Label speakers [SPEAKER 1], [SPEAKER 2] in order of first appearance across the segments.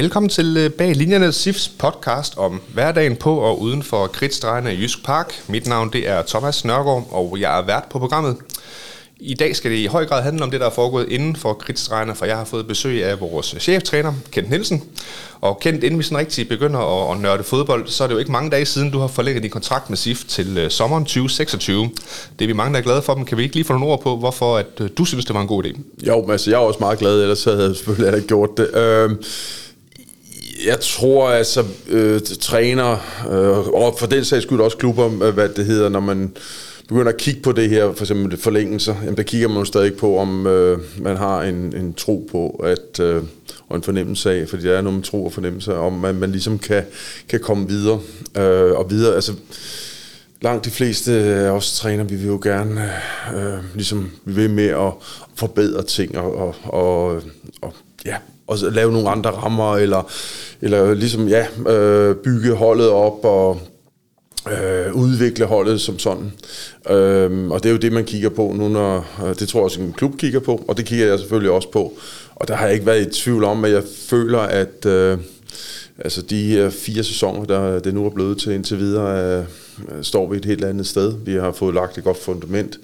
[SPEAKER 1] Velkommen til øh, Bag Linjerne SIFs podcast om hverdagen på og uden for kridtstregerne i Jysk Park. Mit navn det er Thomas Nørgaard, og jeg er vært på programmet. I dag skal det i høj grad handle om det, der er foregået inden for kridtstregerne, for jeg har fået besøg af vores cheftræner, Kent Nielsen. Og Kent, inden vi sådan rigtig begynder at, at nørde fodbold, så er det jo ikke mange dage siden, du har forlænget din kontrakt med SIF til uh, sommeren 2026. Det er vi mange, der er glade for, men kan vi ikke lige få nogle ord på, hvorfor at, uh, du synes, det var en god idé?
[SPEAKER 2] Jo, men altså, jeg er også meget glad, ellers havde jeg selvfølgelig ikke gjort det. Uh, jeg tror altså, øh, træner, øh, og for den sags skyld også klubber, øh, hvad det hedder, når man begynder at kigge på det her, for eksempel forlængelser, jamen der kigger man jo stadig på, om øh, man har en, en tro på, at, øh, og en fornemmelse af, fordi der er noget med tro og fornemmelse, om man, man ligesom kan, kan komme videre øh, og videre. Altså, langt de fleste øh, af os træner, vi vil jo gerne øh, øh, ligesom, vi vil med at forbedre ting og, og, og, øh, og ja, og lave nogle andre rammer, eller, eller ligesom, ja, øh, bygge holdet op og øh, udvikle holdet som sådan. Øh, og det er jo det, man kigger på nu, når, det tror jeg også en klub kigger på, og det kigger jeg selvfølgelig også på. Og der har jeg ikke været i tvivl om, at jeg føler, at øh, altså de her fire sæsoner, der det nu er blevet til indtil videre, øh, Øh, står vi et helt andet sted. Vi har fået lagt et godt fundament.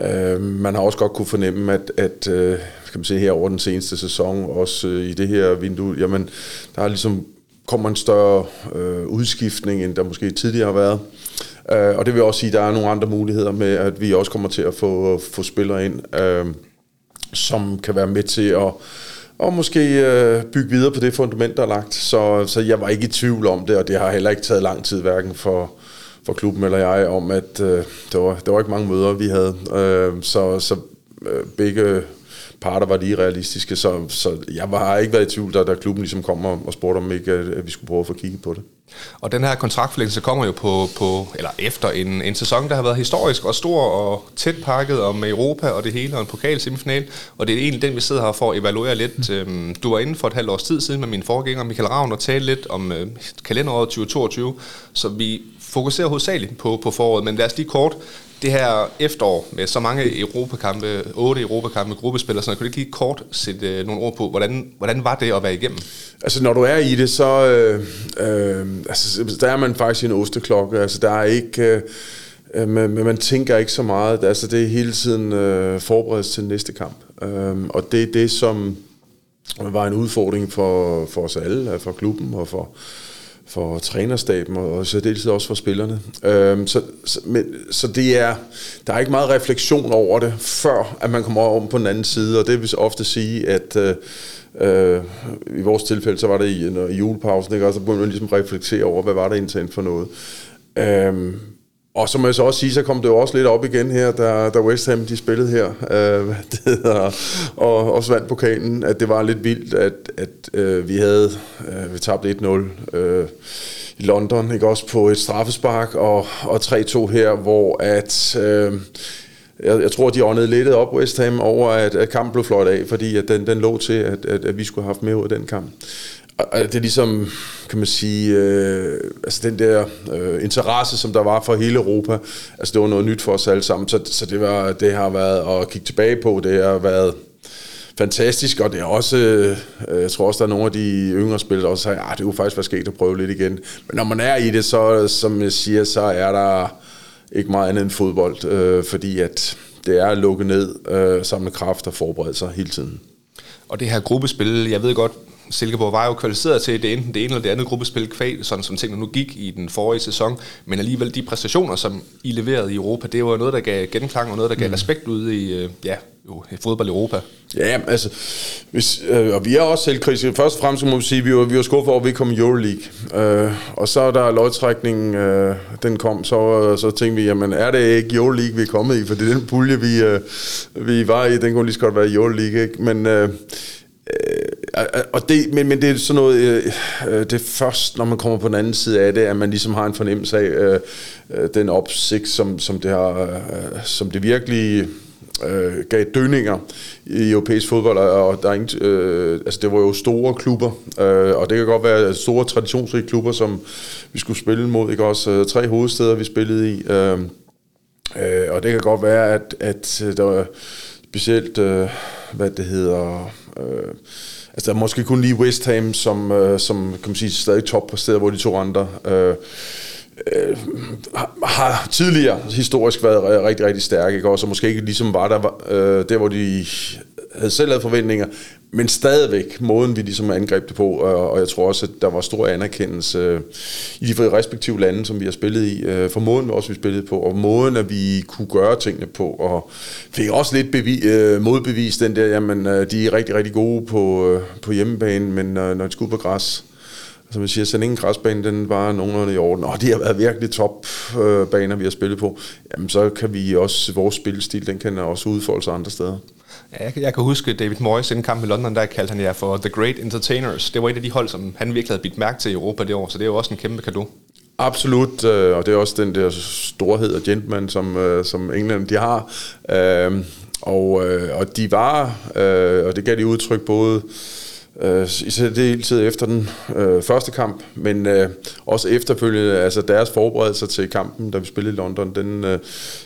[SPEAKER 2] Øh, man har også godt kunne fornemme, at, at øh, kan man se her over den seneste sæson, også øh, i det her vindue, jamen, der er ligesom kommer en større øh, udskiftning, end der måske tidligere har været. Øh, og det vil også sige, at der er nogle andre muligheder med, at vi også kommer til at få, få spillere ind, øh, som kan være med til at og måske øh, bygge videre på det fundament, der er lagt. Så, så jeg var ikke i tvivl om det, og det har heller ikke taget lang tid, hverken for, for klubben eller jeg, om at øh, der, var, der var ikke mange møder, vi havde. Øh, så så øh, begge parter var lige realistiske, så, så jeg har ikke været i tvivl, da, da klubben ligesom kom og, og spurgte, om ikke at vi skulle prøve at få kigget på det.
[SPEAKER 1] Og den her kontraktforlængelse kommer jo på, på eller efter en, en sæson, der har været historisk og stor og tæt pakket om Europa og det hele og en pokal semifinal. Og det er egentlig den, vi sidder her for at evaluere lidt. Mm. Du var inde for et halvt års tid siden med min forgænger Michael Ravn og tale lidt om øh, kalenderåret 2022. Så vi fokuserer hovedsageligt på, på foråret, men lad os lige kort det her efterår med så mange europakampe, otte europakampe, gruppespil og sådan kunne du ikke lige kort sætte øh, nogle ord på, hvordan, hvordan var det at være igennem?
[SPEAKER 2] Altså når du er i det, så øh, øh, altså, der er man faktisk i en osteklokke. Altså der er ikke... Øh, øh, men, men man tænker ikke så meget. Altså det er hele tiden øh, forberedelse til næste kamp. Øhm, og det er det, som var en udfordring for, for os alle, for klubben og for, for trænerstaben og så det også for spillerne. Øhm, så, så, men, så det er, der er ikke meget refleksion over det, før at man kommer om på den anden side, og det vil ofte sige, at øh, øh, i vores tilfælde, så var det i, når, i julepausen, ikke? og så begyndte man ligesom reflektere over, hvad var det indtændt for noget. Øhm, og så må jeg så også sige, så kom det jo også lidt op igen her, da, da West Ham de spillede her, øh, det hedder, og også vandt pokalen, at det var lidt vildt, at, at øh, vi havde, øh, vi tabte 1-0 øh, i London, ikke også på et straffespark, og, og 3-2 her, hvor at... Øh, jeg, jeg tror, de åndede lidt op West Ham over, at, at kampen blev flot af, fordi at den, den lå til, at, at, at vi skulle have haft med ud af den kamp og det er ligesom, kan man sige, øh, altså den der øh, interesse, som der var for hele Europa, altså det var noget nyt for os alle sammen, så, så det, var, det har været at kigge tilbage på, det har været fantastisk, og det er også, øh, jeg tror også, der er nogle af de yngre spillere, der også sagde, at ah, det kunne faktisk være sket at prøve lidt igen. Men når man er i det, så som jeg siger, så er der ikke meget andet end fodbold, øh, fordi at det er at lukke ned, øh, samle kraft og forberede sig hele tiden.
[SPEAKER 1] Og det her gruppespil, jeg ved godt, Silkeborg var jo kvalificeret til det enten det ene eller det andet gruppespil kvæl, sådan som tingene nu gik i den forrige sæson, men alligevel de præstationer, som I leverede i Europa, det var noget, der gav genklang og noget, der gav mm. respekt ude i, øh, ja, jo, fodbold i Europa.
[SPEAKER 2] Ja, altså, hvis, øh, og vi er også selvkritiske. Først og fremmest må vi sige, at vi var, vi var skuffet over, at vi kom i Euroleague. Øh, og så da lodtrækningen, øh, den kom, så, så tænkte vi, jamen er det ikke Euroleague, vi er kommet i? For det er den pulje, vi, øh, vi var i, den kunne lige så godt være i Euroleague. Ikke? Men øh, Øh, øh, og det, men, men det er sådan noget, øh, øh, det er først, når man kommer på den anden side af det, at man ligesom har en fornemmelse af øh, øh, den opsigt, som, som, det har, øh, som det virkelig øh, gav dønninger i europæisk fodbold, og der er ingen, øh, altså det var jo store klubber, øh, og det kan godt være store traditionsrige klubber, som vi skulle spille mod, ikke også? Øh, tre hovedsteder, vi spillede i, øh, øh, og det kan godt være, at, at der var specielt, øh, hvad det hedder, øh, Altså, måske kun lige West Ham, som, øh, som kan man sige, stadig top på steder, hvor de to andre øh, øh, har tidligere historisk været rigtig, rigtig stærke, ikke? Også, så måske ikke ligesom var der, øh, der hvor de havde selv lavet forventninger, men stadigvæk måden, vi ligesom angreb det på, og, og jeg tror også, at der var stor anerkendelse øh, i de respektive lande, som vi har spillet i, øh, for måden også, vi spillede på, og måden, at vi kunne gøre tingene på, og fik også lidt bevi, øh, modbevis den der, jamen, øh, de er rigtig, rigtig gode på, øh, på hjemmebane, men øh, når de skal ud på græs, som jeg siger, sådan ingen græsbane, den var nogenlunde i orden, og det har været virkelig topbaner, øh, vi har spillet på, jamen så kan vi også, vores spillestil, den kan også udfolde sig andre steder.
[SPEAKER 1] Ja, jeg, jeg kan huske David Moyes inden kampen i London, der kaldte han jer for The Great Entertainers. Det var et af de hold, som han virkelig havde bidt mærke til i Europa det år, så det er jo også en kæmpe kado.
[SPEAKER 2] Absolut, øh, og det er også den der storhed og gentleman, som, øh, som England de har. Øh, og, og de var, og det gav de udtryk både øh, i særdeleshed efter den øh, første kamp, men øh, også efterfølgende, altså deres forberedelser til kampen, da vi spillede i London, den, øh,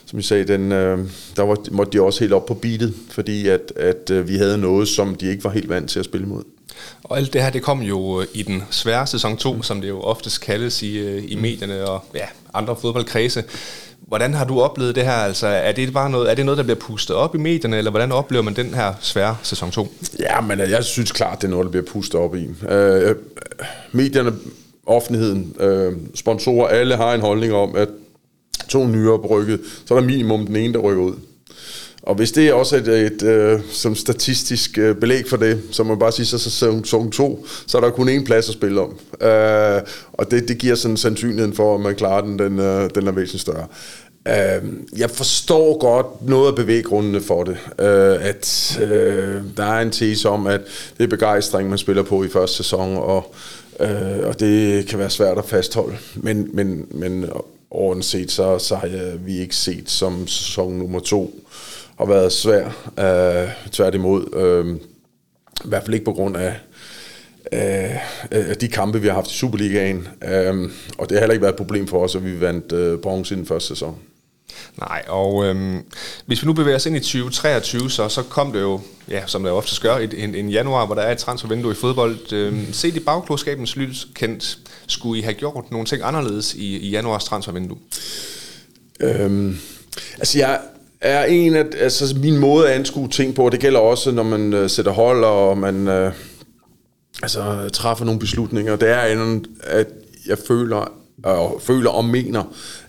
[SPEAKER 2] som I sagde, den, øh, der var, måtte de også helt op på beatet, fordi at, at øh, vi havde noget, som de ikke var helt vant til at spille mod.
[SPEAKER 1] Og alt det her, det kom jo øh, i den svære sæson 2, som det jo oftest kaldes i, øh, i medierne og ja, andre fodboldkredse. Hvordan har du oplevet det her? Altså, er det bare noget, er det noget, der bliver pustet op i medierne, eller hvordan oplever man den her svære sæson 2?
[SPEAKER 2] Ja, men øh, jeg synes klart, det er noget, der bliver pustet op i. Øh, øh medierne, offentligheden, øh, sponsorer, alle har en holdning om, at to nyere brygget, så er der minimum den ene, der rykker ud. Og hvis det er også et, et, et øh, som statistisk øh, belæg for det, så må man bare sige, så sæson 2, så er der kun én plads at spille om. Øh, og det, det giver sådan sandsynligheden for, at man klarer den, den, øh, den er væsentligt større. Øh, jeg forstår godt noget af bevæggrundene for det. Øh, at øh, der er en tese om, at det er begejstring, man spiller på i første sæson, og, øh, og det kan være svært at fastholde. Men, men, men overordnet set, så, så har jeg, vi ikke set som sæson nummer to har været svær. Øh, tværtimod. Øh, I hvert fald ikke på grund af af de kampe, vi har haft i Superligaen. Øh, og det har heller ikke været et problem for os, at vi vandt øh, bronze i den første sæson.
[SPEAKER 1] Nej, og øhm, hvis vi nu bevæger os ind i 2023, så, så kom det jo, ja, som det ofte gør, i en, en januar, hvor der er et transfervindue i fodbold. Øhm, set i bagklodskabens lys, kendt, skulle I have gjort nogle ting anderledes i, i januars transfervindue?
[SPEAKER 2] Øhm, altså jeg, er en af, altså min måde at anskue ting på, og det gælder også, når man øh, sætter hold, og man øh, altså, træffer nogle beslutninger, det er en, at jeg føler, og føler og mener,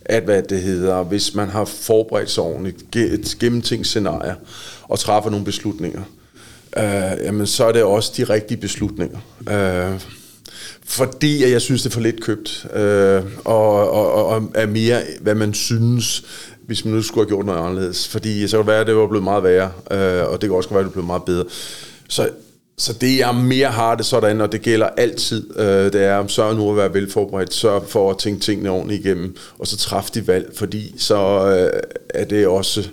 [SPEAKER 2] at hvad det hedder, hvis man har forberedt sig ordentligt, et gennemtænkt scenarie, og træffer nogle beslutninger, øh, jamen så er det også de rigtige beslutninger. Øh, fordi jeg synes, det er for lidt købt, øh, og, og, og er mere, hvad man synes, hvis man nu skulle have gjort noget anderledes. Fordi så kan det være, at det var blevet meget værre, øh, og det kan også være, at det blev meget bedre. Så, så det jeg mere har det sådan, og det gælder altid, øh, det er sørg nu at være velforberedt, sørg for at tænke tingene ordentligt igennem, og så træffe de valg, fordi så øh, er det også...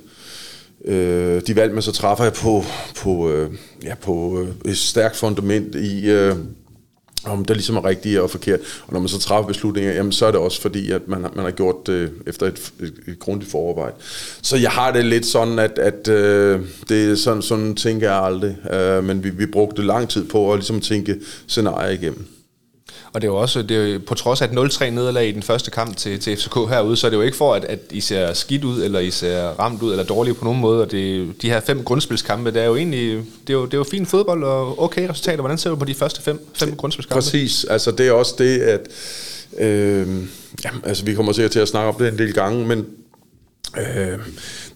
[SPEAKER 2] Øh, de valg, man så træffer på, på, øh, ja, på øh, et stærkt fundament i, øh, om det ligesom er rigtigt og forkert. Og når man så træffer beslutninger, jamen, så er det også fordi, at man, man har gjort det efter et, et, et grundigt forarbejde. Så jeg har det lidt sådan, at, at øh, det er sådan, sådan tænker jeg aldrig. Øh, men vi, vi brugte lang tid på at ligesom tænke scenarier igennem.
[SPEAKER 1] Og det er jo også, det er jo, på trods af et 0-3 nederlag i den første kamp til, til FCK herude, så er det jo ikke for, at, at I ser skidt ud, eller I ser ramt ud, eller dårligt på nogen måde. Og det, de her fem grundspilskampe, det er jo egentlig, det er jo, det er jo fint fodbold og okay resultater. Hvordan ser du på de første fem, fem grundspilskampe?
[SPEAKER 2] Præcis, altså det er også det, at øh, jamen, altså vi kommer sikkert til at snakke om det en del gange, men Øh,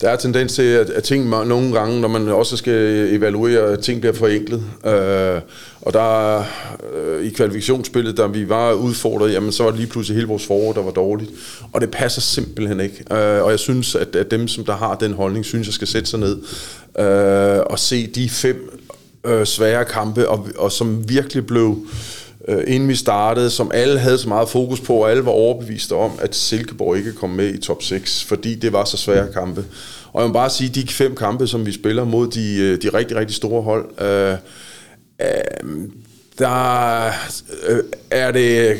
[SPEAKER 2] der er tendens til, at, at ting nogle gange, når man også skal evaluere, at ting bliver forenklet. Øh, og der øh, i kvalifikationsspillet, da vi var udfordret, jamen så var det lige pludselig hele vores forår, der var dårligt. Og det passer simpelthen ikke. Øh, og jeg synes, at, at dem, som der har den holdning, synes, jeg skal sætte sig ned øh, og se de fem øh, svære kampe, og, og som virkelig blev øh, Øh, inden vi startede, som alle havde så meget fokus på, og alle var overbeviste om, at Silkeborg ikke kom med i top 6, fordi det var så svære kampe. Og jeg må bare sige, de fem kampe, som vi spiller mod de, øh, de rigtig, rigtig store hold, øh, øh, der øh, er det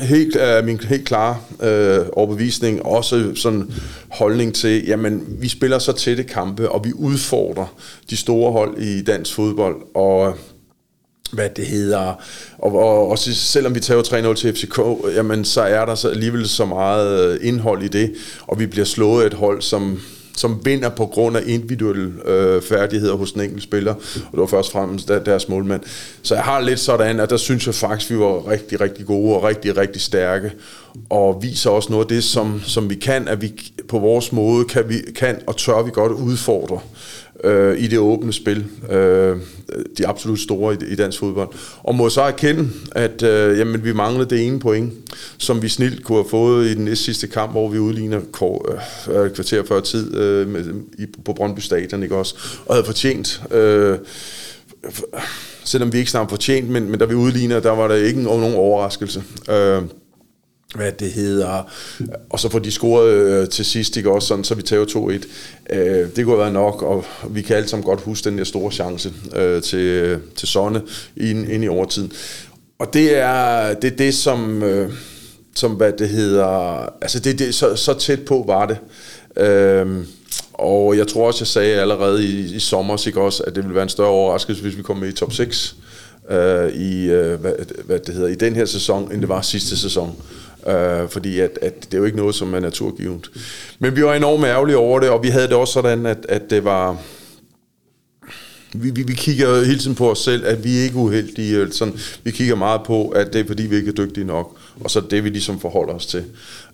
[SPEAKER 2] helt, er min helt klare øh, overbevisning, også sådan holdning til, jamen vi spiller så tætte kampe, og vi udfordrer de store hold i dansk fodbold, og hvad det hedder, og, og også selvom vi tager 3-0 til FCK, jamen så er der så alligevel så meget øh, indhold i det, og vi bliver slået af et hold, som som vinder på grund af individuelle øh, færdigheder hos den enkelte spiller, og det var først og fremmest der, deres målmand. Så jeg har lidt sådan, at der synes jeg faktisk, vi var rigtig, rigtig gode og rigtig, rigtig stærke, og viser også noget af det, som, som vi kan, at vi på vores måde kan, vi, kan og tør vi godt udfordre øh, i det åbne spil. Øh, de absolut store i, i dansk fodbold. Og må så erkende, at øh, jamen, vi manglede det ene point, som vi snilt kunne have fået i den næste sidste kamp, hvor vi udligner øh, øh, kvarter før tid øh, med, i, på Brøndby Stadion, ikke også? Og havde fortjent... Øh, selvom vi ikke snart fortjent, men, men da vi udligner, der var der ikke nogen overraskelse. Øh, hvad det hedder, og så får de scoret øh, til sidst, ikke også, sådan, så vi tager 2-1. Øh, det kunne være nok, og vi kan alle sammen godt huske den der store chance øh, til, øh, til Sonne ind, ind i overtiden. Og det er det, er det som, øh, som, hvad det hedder, altså det, det så, så tæt på var det. Øh, og jeg tror også, jeg sagde allerede i, i sommer, ikke også, at det ville være en større overraskelse, hvis vi kom med i top 6 øh, i, øh, hvad, hvad det hedder, i den her sæson, end det var sidste sæson. Øh, fordi at, at det er jo ikke noget, som er naturgivet. Men vi var enormt ærgerlige over det, og vi havde det også sådan, at, at det var... Vi, vi, vi kigger hele tiden på os selv, at vi er ikke uheldige. Sådan, vi kigger meget på, at det er fordi, vi ikke er dygtige nok. Og så det, vi ligesom forholder os til.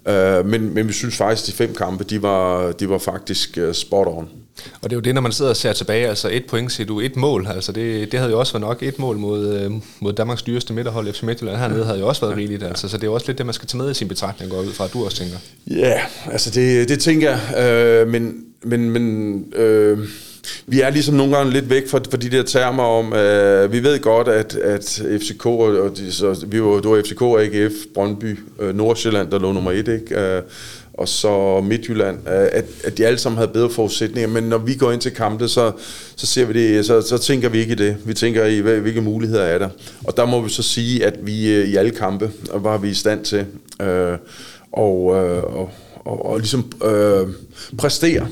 [SPEAKER 2] Øh, men, men vi synes faktisk, at de fem kampe, de var, de var faktisk uh, spot on.
[SPEAKER 1] Og det er jo det, når man sidder og ser tilbage, altså et point, siger du et mål, altså det, det havde jo også været nok et mål mod, øh, mod Danmarks dyreste midterhold, FC Midtjylland hernede, havde jo også været rigeligt, altså, så det er jo også lidt det, man skal tage med i sin betragtning, går ud fra, at du også tænker.
[SPEAKER 2] Ja, yeah, altså det, det tænker jeg, øh, men, men, men øh, vi er ligesom nogle gange lidt væk fra, fra de der termer om, øh, vi ved godt, at, at FCK, og de, så, vi var, det var FCK, AGF, Brøndby, øh, Nordsjælland, der lå nummer et, ikke? Øh, og så Midtjylland, øh, at, at de alle sammen havde bedre forudsætninger, men når vi går ind til kampe, så, så ser vi det, så, så tænker vi ikke i det. Vi tænker i, hvilke muligheder er der. Og der må vi så sige, at vi øh, i alle kampe var vi i stand til øh, og, øh, og, og, og ligesom øh, præstere.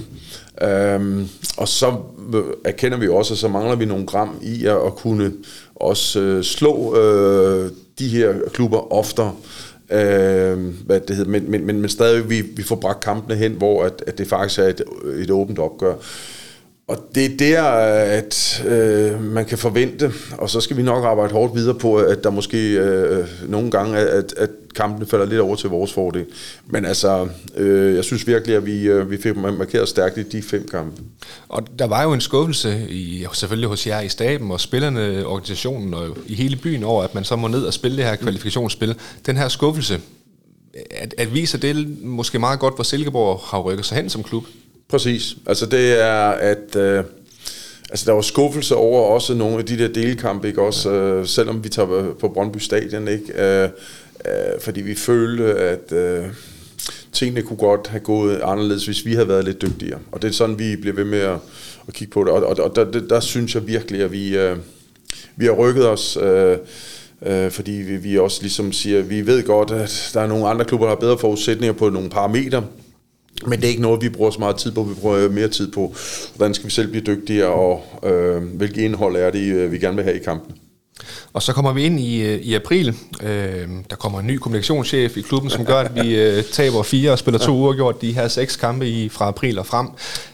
[SPEAKER 2] Øh, og så øh, erkender vi også, at så mangler vi nogle gram i at, at kunne også øh, slå øh, de her klubber oftere. Øh, hvad det hedder, men, men, men, men stadig, vi, vi får bragt kampene hen, hvor at, at det faktisk er et, et åbent opgør. Og det er der, at øh, man kan forvente, og så skal vi nok arbejde hårdt videre på, at der måske øh, nogle gange, at, at kampene falder lidt over til vores fordel. Men altså, øh, jeg synes virkelig, at vi, øh, vi fik markeret stærkt i de fem kampe.
[SPEAKER 1] Og der var jo en skuffelse, i, selvfølgelig hos jer i staben og spillerne, organisationen og i hele byen over, at man så må ned og spille det her kvalifikationsspil. Den her skuffelse, at, at viser det måske meget godt, hvor Silkeborg har rykket sig hen som klub.
[SPEAKER 2] Præcis. Altså det er, at... Øh, altså der var skuffelse over også nogle af de der delkampe, ikke? Også, øh, selvom vi tager på Brøndby Stadion, ikke? Øh, øh, fordi vi følte, at øh, tingene kunne godt have gået anderledes, hvis vi havde været lidt dygtigere. Og det er sådan, vi bliver ved med at, at kigge på det. Og, og, og der, der, der synes jeg virkelig, at vi, øh, vi har rykket os... Øh, øh, fordi vi, vi også ligesom siger, vi ved godt, at der er nogle andre klubber, der har bedre forudsætninger på nogle parametre, men det er ikke noget, vi bruger så meget tid på. Vi bruger mere tid på, hvordan skal vi selv blive dygtigere, og øh, hvilket indhold er det, øh, vi gerne vil have i kampen.
[SPEAKER 1] Og så kommer vi ind i, øh, i april. Øh, der kommer en ny kommunikationschef i klubben, som gør, at vi øh, taber fire og spiller to uger gjort de her seks kampe i, fra april og frem.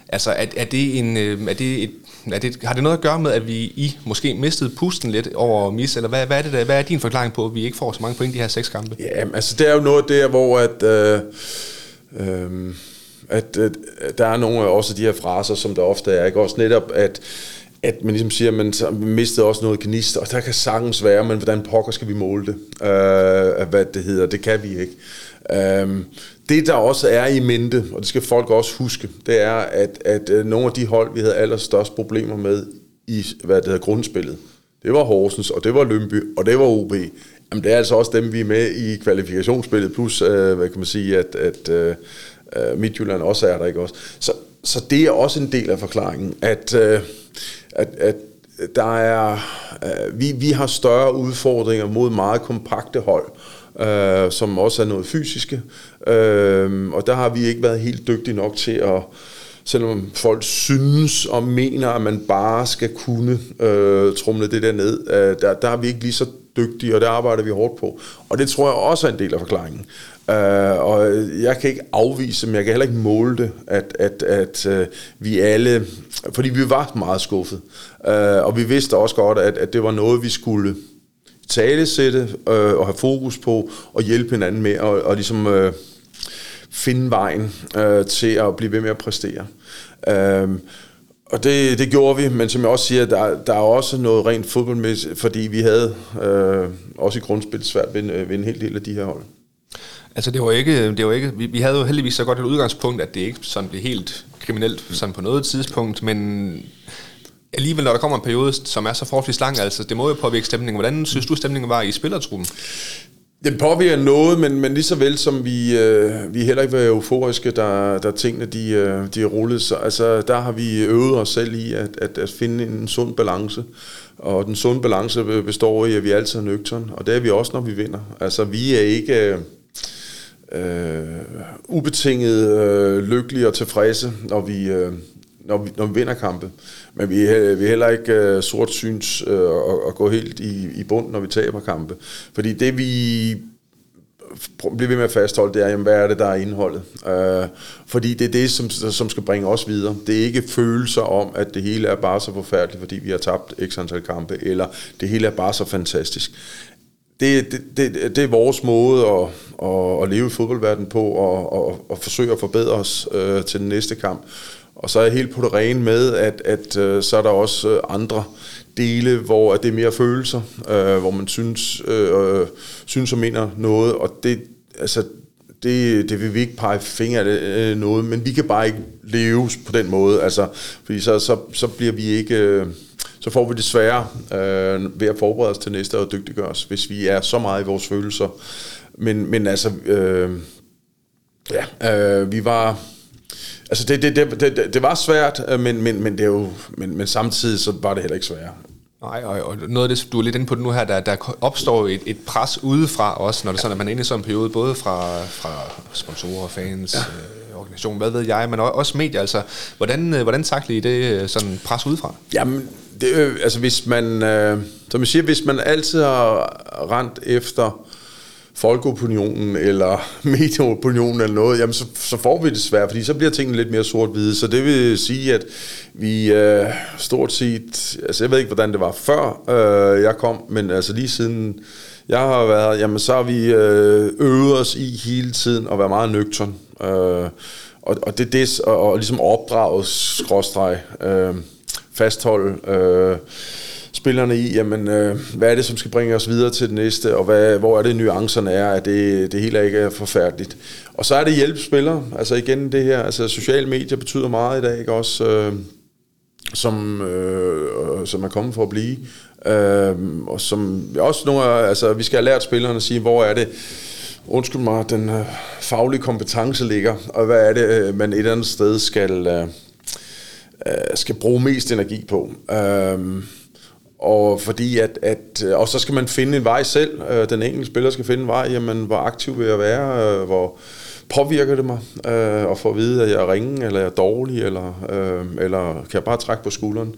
[SPEAKER 1] Altså, er, er det en, øh, er det et, er det, har det noget at gøre med, at vi I måske mistede pusten lidt over mis, eller hvad, hvad, er det der, hvad er din forklaring på, at vi ikke får så mange point i de her seks kampe?
[SPEAKER 2] Ja, altså det er jo noget der, hvor at... Øh, øh, at, at, at der er nogle af også de her fraser, som der ofte er, ikke? Også netop, at at man ligesom siger, at man mistede også noget gnist, og der kan sagtens være, men hvordan pokker skal vi måle det? Uh, hvad det hedder, det kan vi ikke. Uh, det der også er i mente, og det skal folk også huske, det er, at, at øh, nogle af de hold, vi havde allerstørst problemer med i hvad det hedder, grundspillet, det var Horsens, og det var Lønby, og det var OB. Jamen, det er altså også dem, vi er med i kvalifikationsspillet, plus, uh, hvad kan man sige, at, at uh, øh, Midtjylland også er der, ikke også? Så, så det er også en del af forklaringen, at, øh, at, at der er, øh, vi, vi har større udfordringer mod meget kompakte hold, øh, som også er noget fysiske, øh, og der har vi ikke været helt dygtige nok til at selvom folk synes og mener, at man bare skal kunne øh, trumle det der ned, øh, der, der er vi ikke lige så dygtige, og det arbejder vi hårdt på. Og det tror jeg også er en del af forklaringen. Uh, og jeg kan ikke afvise, men jeg kan heller ikke måle det, at, at, at uh, vi alle, fordi vi var meget skuffet, uh, og vi vidste også godt, at, at det var noget, vi skulle talesætte uh, og have fokus på, og hjælpe hinanden med, og, og ligesom uh, finde vejen uh, til at blive ved med at præstere. Uh, og det, det gjorde vi, men som jeg også siger, der, der er også noget rent fodboldmæssigt, fordi vi havde øh, også i grundspil svært ved, ved en hel del af de her hold.
[SPEAKER 1] Altså det var ikke, det var ikke vi, vi havde jo heldigvis så godt et udgangspunkt, at det ikke sådan blev helt kriminelt sådan på noget tidspunkt, men alligevel når der kommer en periode, som er så forholdsvis lang, altså det må jo påvirke stemningen. Hvordan synes du stemningen var i spillertruppen?
[SPEAKER 2] Den påvirker noget, men, men lige så vel som vi, øh, vi heller ikke var euforiske, der, der tingene de, øh, de rullet, så altså, der har vi øvet os selv i at, at, at finde en sund balance. Og den sunde balance består i, at vi altid er nøgtern, og det er vi også, når vi vinder. Altså vi er ikke... Øh, øh, ubetinget øh, lykkelige og tilfredse, når vi, øh, når vi, når vi vinder kampe. Men vi er, vi er heller ikke øh, sort syns øh, at, at gå helt i, i bund, når vi taber kampe. Fordi det vi bliver ved med at fastholde, det er, jamen, hvad er det, der er indholdet? Øh, fordi det er det, som, som skal bringe os videre. Det er ikke følelser om, at det hele er bare så forfærdeligt, fordi vi har tabt x antal kampe, eller det hele er bare så fantastisk det, det, det, det er vores måde at, at, at leve i fodboldverdenen på og, og, og forsøge at forbedre os øh, til den næste kamp. Og så er jeg helt på det rene med, at, at øh, så er der også øh, andre dele, hvor at det er mere følelser, øh, hvor man synes, øh, øh, synes og mener noget, og det, altså, det, det vil vi ikke pege fingre af øh, noget, men vi kan bare ikke leve på den måde, altså, fordi så, så, så bliver vi ikke... Øh, så får vi det sværere øh, ved at forberede os til næste og dygtiggøre os, hvis vi er så meget i vores følelser. Men, men altså, øh, ja, øh, vi var... Altså, det, det, det, det, det var svært, øh, men, men, men, det er jo, men, men samtidig så var det heller ikke svært.
[SPEAKER 1] Nej, og, og noget af det, du er lidt inde på nu her, der, der opstår et, et pres udefra også, når det er sådan, at man er inde i sådan en periode, både fra, fra sponsorer, fans, ja. øh, organisation, hvad ved jeg, men også medier. Altså, hvordan, øh, hvordan takler I det øh, sådan pres udefra?
[SPEAKER 2] Jamen, det, øh, altså hvis man, øh, som jeg siger, hvis man altid har rent efter folkeopinionen eller medieopinionen eller noget, jamen så, så får vi det svært, fordi så bliver tingene lidt mere sort-hvide. Så det vil sige, at vi øh, stort set, altså jeg ved ikke, hvordan det var før øh, jeg kom, men altså lige siden jeg har været, jamen så har vi øh, øvet os i hele tiden at være meget nøgtern. Øh, og, og det er det, og, og ligesom opdraget skråstreg. Øh, fastholde øh, spillerne i, jamen, øh, hvad er det, som skal bringe os videre til det næste, og hvad, hvor er det, nuancerne er, at det, det hele ikke er forfærdeligt. Og så er det hjælp spillere, altså igen det her, altså sociale medier betyder meget i dag, ikke også, øh, som, øh, som er kommet for at blive, øh, og som også nogle af, altså vi skal have lært spillerne at sige, hvor er det, undskyld mig, den øh, faglige kompetence ligger, og hvad er det, øh, man et eller andet sted skal... Øh, øh, skal bruge mest energi på. Øhm, og fordi at, at, øh, og så skal man finde en vej selv. Øh, den enkelte spiller skal finde en vej, jamen hvor aktiv vil jeg være, øh, hvor påvirker det mig, øh, at få at vide, at jeg er ringe, eller jeg er dårlig, eller, øh, eller kan jeg bare trække på skulderen.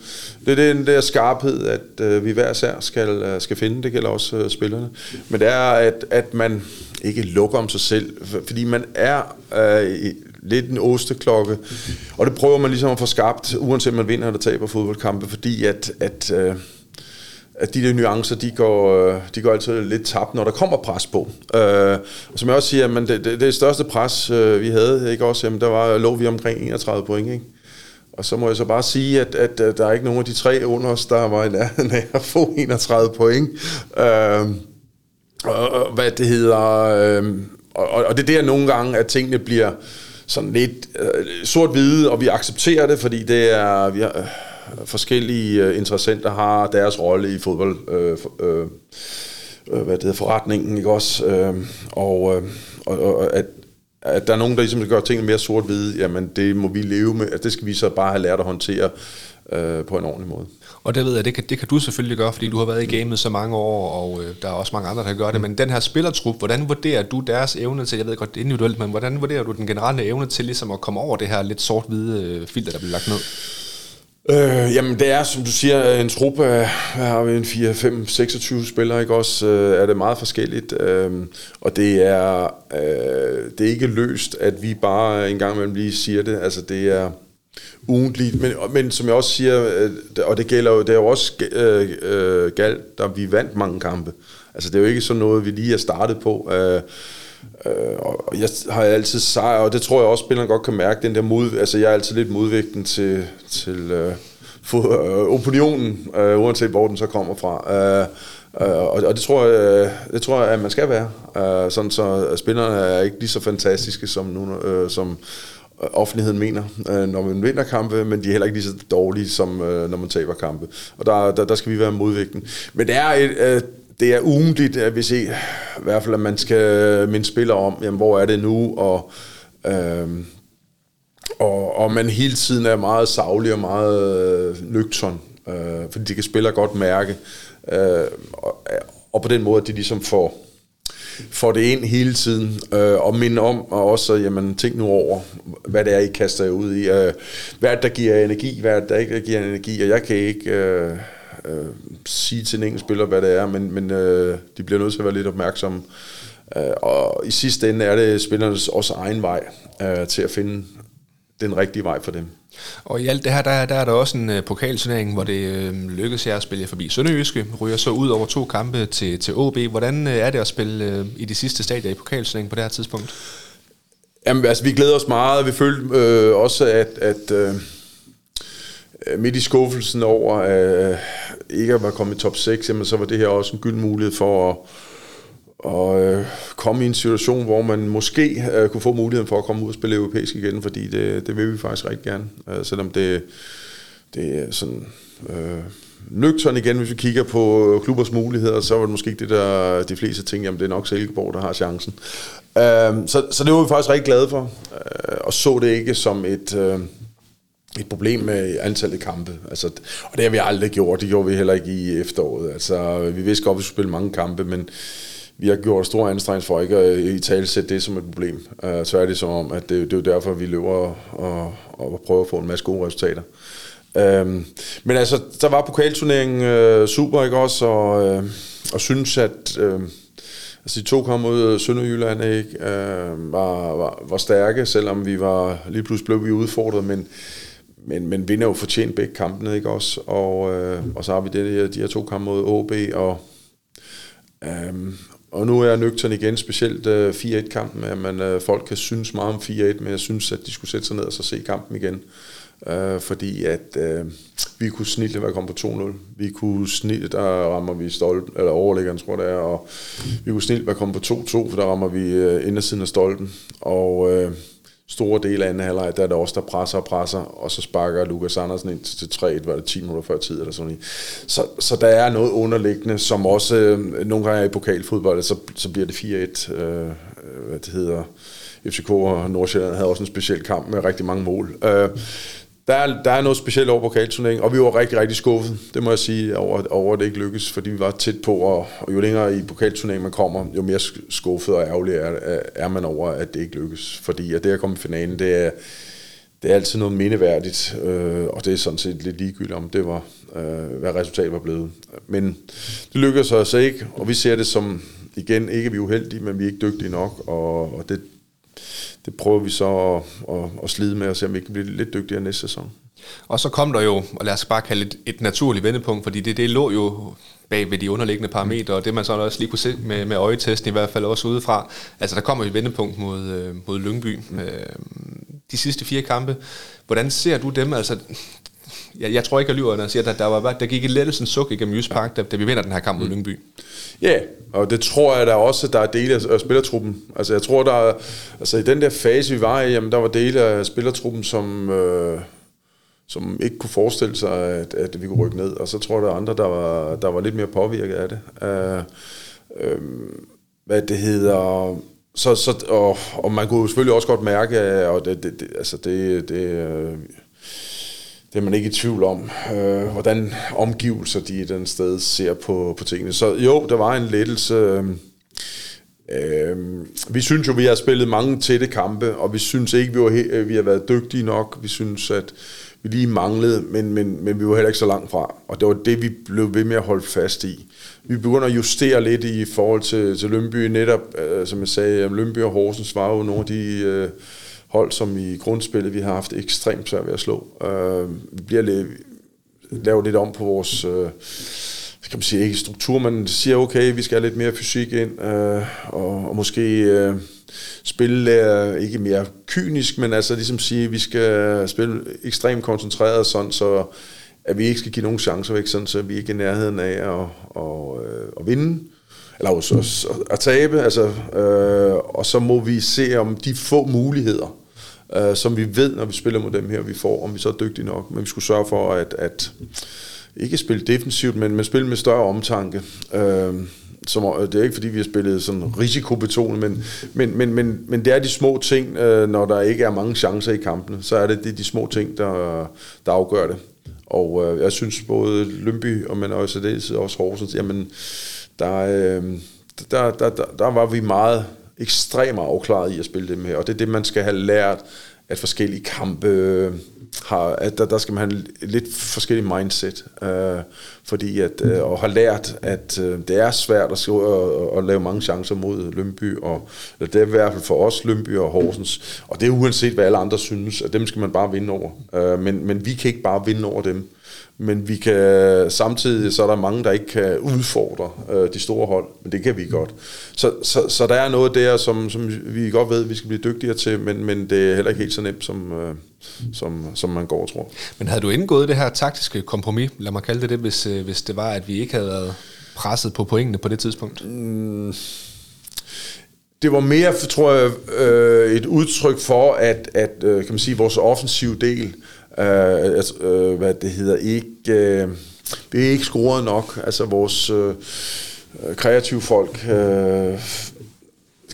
[SPEAKER 2] Det er den der skarphed, at øh, vi hver sær skal, øh, skal finde, det gælder også øh, spillerne. Men det er, at, at man ikke lukker om sig selv, fordi man er øh, lidt en osteklokke. Og det prøver man ligesom at få skabt, uanset om man vinder eller taber fodboldkampe, fordi at, at, øh, at de der nuancer, de går, øh, de går altid lidt tabt, når der kommer pres på. Øh, og som jeg også siger, men det, det, det største pres, øh, vi havde, ikke også, jamen, der var, lå vi omkring 31 point, ikke? Og så må jeg så bare sige, at, at, at der er ikke nogen af de tre under os, der var i nærheden af at få 31 point. Øh, og, og hvad det hedder... Øh, og, og det er der nogle gange, at tingene bliver sådan lidt øh, sort-hvide, og vi accepterer det, fordi det er, vi har, øh, forskellige øh, interessenter har deres rolle i fodbold, øh, øh, øh, hvad det hedder, forretningen, ikke også? Øh, og, øh, og, og at, at der er nogen, der ligesom gør tingene mere sort-hvide, jamen det må vi leve med, altså, det skal vi så bare have lært at håndtere øh, på en ordentlig måde.
[SPEAKER 1] Og det ved jeg, det kan, det kan du selvfølgelig gøre, fordi du har været i gamet så mange år, og øh, der er også mange andre, der gøre det. Men den her spillertrup, hvordan vurderer du deres evne til, jeg ved godt, det er individuelt, men hvordan vurderer du den generelle evne til ligesom at komme over det her lidt sort-hvide øh, filter, der bliver lagt ned?
[SPEAKER 2] Øh, jamen det er, som du siger, en trup af, har vi en 4, 5, 26 spillere, ikke også? Øh, er det meget forskelligt, øh, og det er, øh, det er ikke løst, at vi bare en gang imellem lige siger det, altså det er ugentligt, men, men som jeg også siger, øh, og det gælder jo, det er jo også øh, øh, galt, da vi vandt mange kampe. Altså det er jo ikke sådan noget, vi lige er startet på, øh, Øh, og jeg har altid sejr, og det tror jeg også, spilleren godt kan mærke, den der mod, altså jeg er altid lidt modvægten til, til øh, for, øh, opinionen, øh, uanset hvor den så kommer fra. Øh, øh, og, og det tror jeg, øh, det tror jeg, at man skal være. Øh, sådan så spillerne er ikke lige så fantastiske som, nu, øh, som Øh, offentligheden mener, øh, når man vinder kampe, men de er heller ikke lige så dårlige, som øh, når man taber kampe. Og der, der, der skal vi være modvægten. Men det er et, øh, det er ugentligt, at vi ser, i hvert fald, at man skal minde spiller om, jamen, hvor er det nu, og, øh, og, og man hele tiden er meget savlig og meget øh, nøgtern, øh, fordi de kan spille godt mærke, øh, og, og på den måde, at de ligesom får, får det ind hele tiden, øh, og minde om, og også, jamen, tænk nu over, hvad det er, I kaster jer ud i. Øh, hvad det, der giver energi, hvad det, der ikke giver energi, og jeg kan ikke... Øh, øh, sige til en enkelt spiller, hvad det er, men, men øh, de bliver nødt til at være lidt opmærksomme. Øh, og i sidste ende er det spillernes også egen vej øh, til at finde den rigtige vej for dem.
[SPEAKER 1] Og i alt det her, der, der er der også en uh, pokalturnering, hvor det uh, lykkedes jer at spille forbi Sønderjyske, ryger så ud over to kampe til, til OB. Hvordan uh, er det at spille uh, i de sidste stadier i pokalturneringen på det her tidspunkt?
[SPEAKER 2] Jamen, altså, vi glæder os meget. Vi følte øh, også, at, at øh, Øh, midt i skuffelsen over øh, ikke at være kommet i top 6, jamen, så var det her også en gylden mulighed for at, og øh, komme i en situation, hvor man måske øh, kunne få muligheden for at komme ud og spille europæisk igen, fordi det, det vil vi faktisk rigtig gerne. Øh, selvom det, det er sådan... Øh, nøgtern igen, hvis vi kigger på øh, klubbers muligheder, så var det måske ikke det, der de fleste tænkte, jamen det er nok Silkeborg, der har chancen. Øh, så, så det var vi faktisk rigtig glade for, øh, og så det ikke som et, Øh, et problem med antallet kampe. Altså, og det har vi aldrig gjort. Det gjorde vi heller ikke i efteråret. Altså, vi vidste godt, at vi skulle spille mange kampe, men vi har gjort store anstrengelser for ikke at øh, i tale sætte det som et problem. Uh, så er det som om, at det, det er jo derfor, vi løber og, og, og prøver at få en masse gode resultater. Um, men altså, der var pokalturneringen uh, super, ikke også? Og, uh, og synes, at... Uh, Altså de to kom mod Sønderjylland ikke, uh, var, var, var stærke, selvom vi var lige pludselig blev vi udfordret, men men, men vinder jo fortjent begge kampene, ikke også? Og, øh, og så har vi det, de, de her to kampe mod OB, og, øh, og nu er jeg nøgtern igen, specielt øh, 4-1-kampen, at man, øh, folk kan synes meget om 4-1, men jeg synes, at de skulle sætte sig ned og så se kampen igen. Øh, fordi at øh, vi kunne snille være kommet på 2-0. Vi kunne snille, der rammer vi stolpen, eller overlæggeren, tror jeg det er, og vi kunne snille være kommet på 2-2, for der rammer vi øh, indersiden af stolpen. Og øh, store del af anden halvleg, der er det også, der presser og presser, og så sparker Lukas Andersen ind til 3-1, var det 10 minutter før tid eller sådan noget. Så, så der er noget underliggende, som også øh, nogle gange er i pokalfodbold, så, så bliver det 4-1, øh, øh, hvad det hedder, FCK og Nordsjælland havde også en speciel kamp med rigtig mange mål. Øh, der er, der er noget specielt over pokalturneringen, og vi var rigtig, rigtig skuffet, det må jeg sige, over, over at det ikke lykkedes, fordi vi var tæt på, og, og jo længere i pokalturneringen man kommer, jo mere skuffet og ærgerlig er, er man over, at det ikke lykkes. Fordi at det at komme i finalen, det er, det er altid noget mindeværdigt, øh, og det er sådan set lidt ligegyldigt om det var, øh, hvad resultatet var blevet. Men det lykkedes os ikke, og vi ser det som, igen, ikke vi er uheldige, men vi er ikke dygtige nok, og, og det, det prøver vi så at, at, at slide med og se, om vi kan blive lidt dygtigere næste sæson.
[SPEAKER 1] Og så kom der jo, og lad os bare kalde det et, et naturligt vendepunkt, fordi det, det lå jo bag ved de underliggende parametre, og det man så også lige kunne se med, med øjetesten i hvert fald også udefra. Altså der kommer et vendepunkt mod, øh, mod Lyngby. Mm. Øh, de sidste fire kampe, hvordan ser du dem? Altså, jeg, jeg tror ikke, jeg lyver, når jeg siger, at der, var, der gik et lettelsens suk igennem Jysk Park, da, da vi vinder den her kamp mod mm. Lyngby.
[SPEAKER 2] Ja, yeah, og det tror jeg der også, der er dele af spillertruppen. Altså jeg tror, der er, altså i den der fase, vi var i, jamen, der var dele af spillertruppen, som, øh, som ikke kunne forestille sig, at, at vi kunne rykke ned. Og så tror jeg, der er andre, der var, der var lidt mere påvirket af det. Uh, øh, hvad det hedder... Så, så, og, og man kunne selvfølgelig også godt mærke, og det, det, det, altså det, det, det er man ikke i tvivl om, øh, hvordan omgivelser de den sted ser på, på tingene. Så jo, der var en lettelse. Øh, øh, vi synes jo, vi har spillet mange tætte kampe, og vi synes ikke, vi, var he- øh, vi har været dygtige nok. Vi synes, at vi lige manglede, men, men, men vi var heller ikke så langt fra. Og det var det, vi blev ved med at holde fast i. Vi begynder at justere lidt i forhold til, til Lønby. Netop, øh, som jeg sagde, Lønby og Horsens var jo nogle af de... Øh, hold, som i grundspillet vi har haft ekstremt svært ved at slå. Øh, vi bliver lidt, lavet lidt om på vores, øh, kan man sige, ikke struktur, men siger, okay, vi skal have lidt mere fysik ind, øh, og, og måske øh, spille øh, ikke mere kynisk, men altså ligesom sige, vi skal spille ekstremt koncentreret, sådan så at vi ikke skal give nogen chancer væk, sådan så vi ikke er i nærheden af at, at, øh, at vinde eller også at, at tabe, altså, øh, og så må vi se om de få muligheder, øh, som vi ved, når vi spiller mod dem her, vi får, om vi så er dygtige nok. Men vi skulle sørge for at, at ikke spille defensivt, men, men spille med større omtanke. Øh, som, øh, det er ikke fordi, vi har spillet sådan risikobetonet, men, men, men, men, men det er de små ting, øh, når der ikke er mange chancer i kampene, så er det, det er de små ting, der, der afgør det. Og øh, jeg synes både Lønby, og men også det også Horsens, jamen, der, øh, der, der, der, der var vi meget ekstremt afklaret i at spille dem her, og det er det, man skal have lært, at forskellige kampe har, at der, der skal man have lidt forskellige mindset, øh, fordi at, øh, og har lært, at øh, det er svært at, at, at lave mange chancer mod Lønby, og det er i hvert fald for os Lønby og Horsens, og det er uanset hvad alle andre synes, at dem skal man bare vinde over, øh, men, men vi kan ikke bare vinde over dem, men vi kan samtidig, så er der mange, der ikke kan udfordre øh, de store hold, men det kan vi godt. Så, så, så der er noget der, som, som vi godt ved, vi skal blive dygtigere til, men, men det er heller ikke helt så nemt, som, øh, som, som man går og tror.
[SPEAKER 1] Men havde du indgået det her taktiske kompromis, lad mig kalde det det, hvis, øh, Øh, hvis det var, at vi ikke havde været presset på pointene på det tidspunkt? Mm.
[SPEAKER 2] Det var mere, tror jeg, øh, et udtryk for, at, at øh, kan man sige, vores offensive del, øh, altså, øh, hvad det hedder, ikke, øh, vi er ikke scoret nok. Altså vores øh, kreative folk, øh,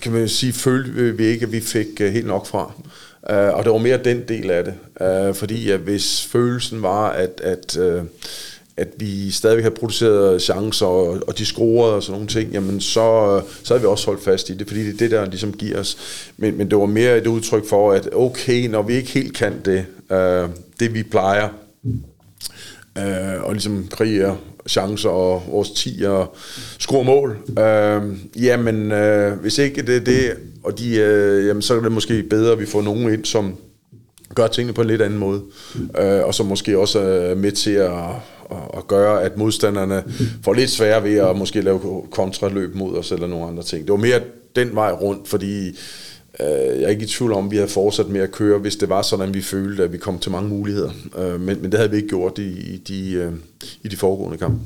[SPEAKER 2] kan man sige, følte vi ikke, at vi fik øh, helt nok fra. Uh, og det var mere den del af det. Uh, fordi at hvis følelsen var, at, at, uh, at vi stadigvæk havde produceret chancer, og, og de scorede og sådan nogle ting, jamen så, så havde vi også holdt fast i det, fordi det er det, der ligesom giver os. Men, men det var mere et udtryk for, at okay, når vi ikke helt kan det, øh, det vi plejer, øh, og ligesom kriger chancer og vores 10 og score mål. Øh, jamen, øh, hvis ikke det er det, og de, øh, jamen, så er det måske bedre, at vi får nogen ind, som gør tingene på en lidt anden måde, øh, og som måske også er med til at, at, at gøre, at modstanderne får lidt sværere ved at måske lave kontraløb mod os, eller nogle andre ting. Det var mere den vej rundt, fordi Øh, jeg er ikke i tvivl om, at vi havde fortsat med at køre, hvis det var sådan, vi følte, at vi kom til mange muligheder. Øh, men, men det havde vi ikke gjort i, i, de, øh, i de foregående kampe.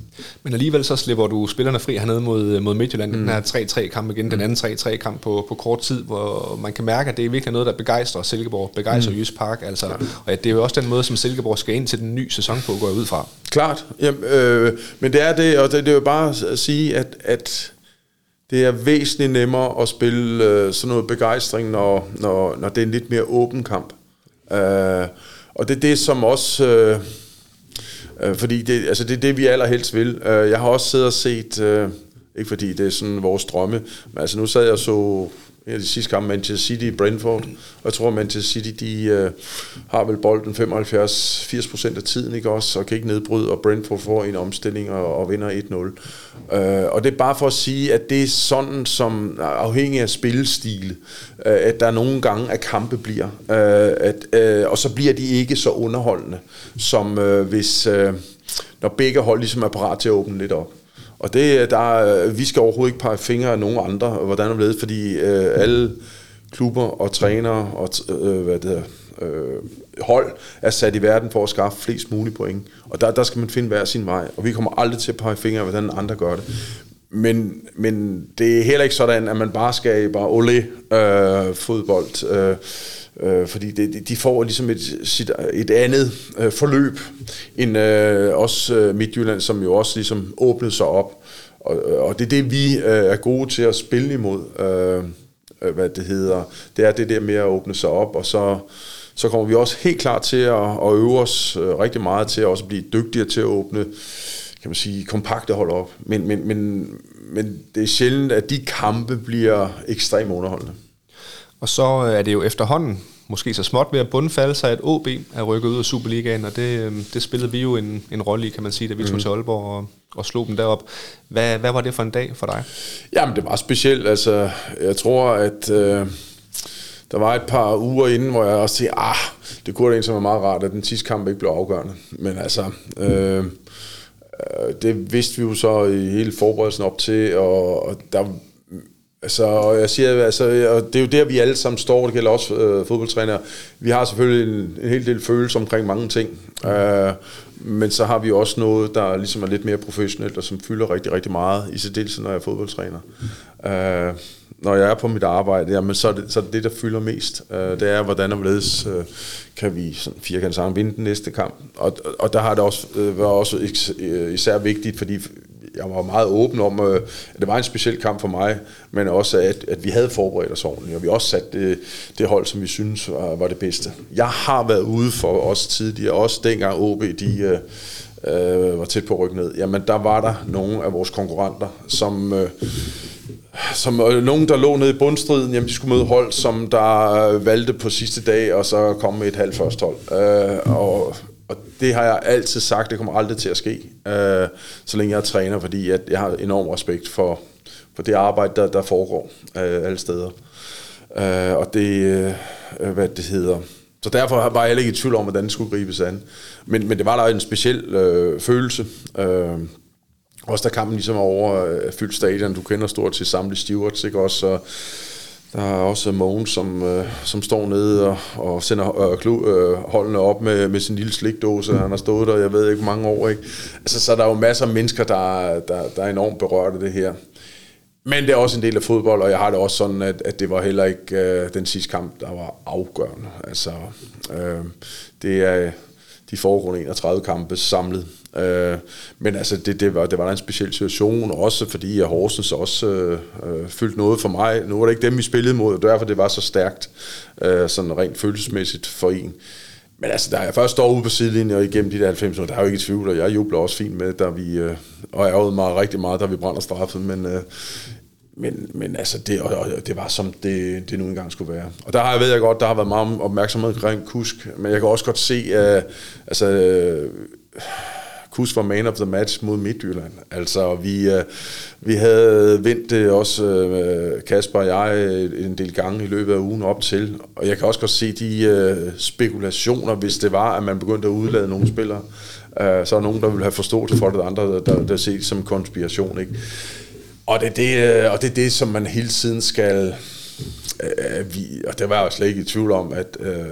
[SPEAKER 1] Men alligevel så slipper du spillerne fri hernede mod, mod Midtjylland. Mm. Den her 3-3 kamp igen, mm. den anden 3-3 kamp på, på kort tid, hvor man kan mærke, at det er virkelig noget, der begejstrer Silkeborg, begejstrer mm. Jysk Park. Altså, ja. Og at det er jo også den måde, som Silkeborg skal ind til den nye sæson på, går ud fra.
[SPEAKER 2] Klart, Jamen, øh, men det er det, og det, det er jo bare at sige, at, at det er væsentligt nemmere at spille øh, sådan noget begejstring, når, når, når det er en lidt mere åben kamp. Øh, og det er det, som også... Øh, øh, fordi det, altså det er det, vi allerhelst vil. Øh, jeg har også siddet og set... Øh, ikke fordi det er sådan vores drømme, men altså nu sad jeg så en af de sidste kampe, Manchester City i Brentford. Og jeg tror, Manchester City, de øh, har vel bolden 75-80% af tiden, ikke også, og kan ikke nedbryde, og Brentford får en omstilling og, og vinder 1-0. Øh, og det er bare for at sige, at det er sådan, som afhængig af spillestil, øh, at der nogle gange af kampe bliver. Øh, at, øh, og så bliver de ikke så underholdende, som øh, hvis... Øh, når begge hold ligesom er parat til at åbne lidt op. Og det, øh, der, øh, vi skal overhovedet ikke pege fingre af nogen andre, hvordan det er, fordi øh, alle klubber og trænere og øh, hvad det er, øh, hold er sat i verden for at skaffe flest mulige point. Og der, der skal man finde hver sin vej, og vi kommer aldrig til at pege fingre af, hvordan andre gør det. Men, men det er heller ikke sådan, at man bare skal bare ole øh, fodbold. Øh, Øh, fordi det, de får ligesom et, sit, et andet øh, forløb end øh, os øh, Midtjylland, som jo også ligesom åbnede sig op. Og, øh, og det er det, vi øh, er gode til at spille imod. Øh, øh hvad det hedder. Det er det der med at åbne sig op, og så så kommer vi også helt klart til at, at øve os øh, rigtig meget til at også blive dygtigere til at åbne kan man sige, kompakte hold op. Men, men, men, men det er sjældent, at de kampe bliver ekstremt underholdende.
[SPEAKER 1] Og så er det jo efterhånden måske så småt ved at bundfalde sig, at OB er rykket ud af Superligaen, og det, øhm, det spillede vi jo en, en rolle i, kan man sige, da vi tog mm. til Aalborg og, og slog dem derop. Hvad, hvad var det for en dag for dig?
[SPEAKER 2] Jamen, det var specielt. Altså, jeg tror, at øh, der var et par uger inden, hvor jeg også tænkte, ah, det kunne da egentlig være meget rart, at den sidste kamp ikke blev afgørende. Men altså, øh, øh det vidste vi jo så i hele forberedelsen op til, og, og der Altså, jeg siger, altså, og det er jo der, vi alle sammen står, det gælder også øh, fodboldtrænere. Vi har selvfølgelig en, en hel del følelse omkring mange ting, mm. øh, men så har vi også noget, der ligesom er lidt mere professionelt, og som fylder rigtig, rigtig meget, i særdeleshed, når jeg er fodboldtræner. Mm. Øh, når jeg er på mit arbejde, jamen, så, er det, så er det det, der fylder mest. Øh, det er, hvordan og hvorledes øh, kan vi sådan firkant vinde den næste kamp. Og, og der har det også øh, været også øh, især vigtigt, fordi jeg var meget åben om, øh, at det var en speciel kamp for mig, men også, at, at vi havde forberedt os ordentligt, og vi også sat det, det hold, som vi synes var, var det bedste. Jeg har været ude for os tidligere, også dengang OB, de øh, øh, var tæt på at rykke ned. Jamen, der var der nogle af vores konkurrenter, som... Øh, som øh, nogen, der lå nede i bundstriden, jamen de skulle møde hold, som der øh, valgte på sidste dag, og så kom med et halvt første hold. Øh, og og det har jeg altid sagt, det kommer aldrig til at ske, øh, så længe jeg er træner, fordi at jeg har enorm respekt for, for det arbejde, der, der foregår øh, alle steder. Øh, og det, øh, hvad det hedder... Så derfor var jeg heller ikke i tvivl om, hvordan det skulle gribes an. Men, men det var der en speciel øh, følelse. Øh, også da kampen ligesom over øh, fyldt stadion, du kender stort til samlet Stewards, ikke også? Så, der er også Mogens, som, øh, som står nede og, og sender øh, klu, øh, holdene op med, med sin lille slikdåse. Han har stået der, jeg ved ikke, mange år. Ikke? Altså, så der er jo masser af mennesker, der, der, der er enormt berørt af det her. Men det er også en del af fodbold, og jeg har det også sådan, at, at det var heller ikke øh, den sidste kamp, der var afgørende. Altså, øh, det er de foregående 31 kampe samlet. Øh, men altså, det, det, var, det var en speciel situation, også fordi at Horsens også øh, øh fyldte noget for mig. Nu var det ikke dem, vi spillede mod, og derfor det var så stærkt, øh, sådan rent følelsesmæssigt for en. Men altså, da jeg først står ude på sidelinjen og igennem de der 90 der er jo ikke i tvivl, og jeg jubler også fint med, da vi, øh, og ærgede mig rigtig meget, da vi brænder straffet, men, øh, men, men altså, det, og, og det var som det, det nu engang skulle være. Og der har jeg ved jeg godt, der har været meget opmærksomhed omkring Kusk, men jeg kan også godt se, at uh, altså, uh, Kus var man of the match mod Midtjylland. Altså, vi, øh, vi havde vendt det også, øh, Kasper og jeg, øh, en del gange i løbet af ugen op til. Og jeg kan også godt se de spekulationer, hvis det var, at man begyndte at udlade nogle spillere. Så er nogen, der vil have forstået for det, andre, der, der, der ses som konspiration. Ikke? Og det, er det, og det er det, som man hele tiden skal... Øh, vi, og det var jeg slet ikke i tvivl om, at... Øh,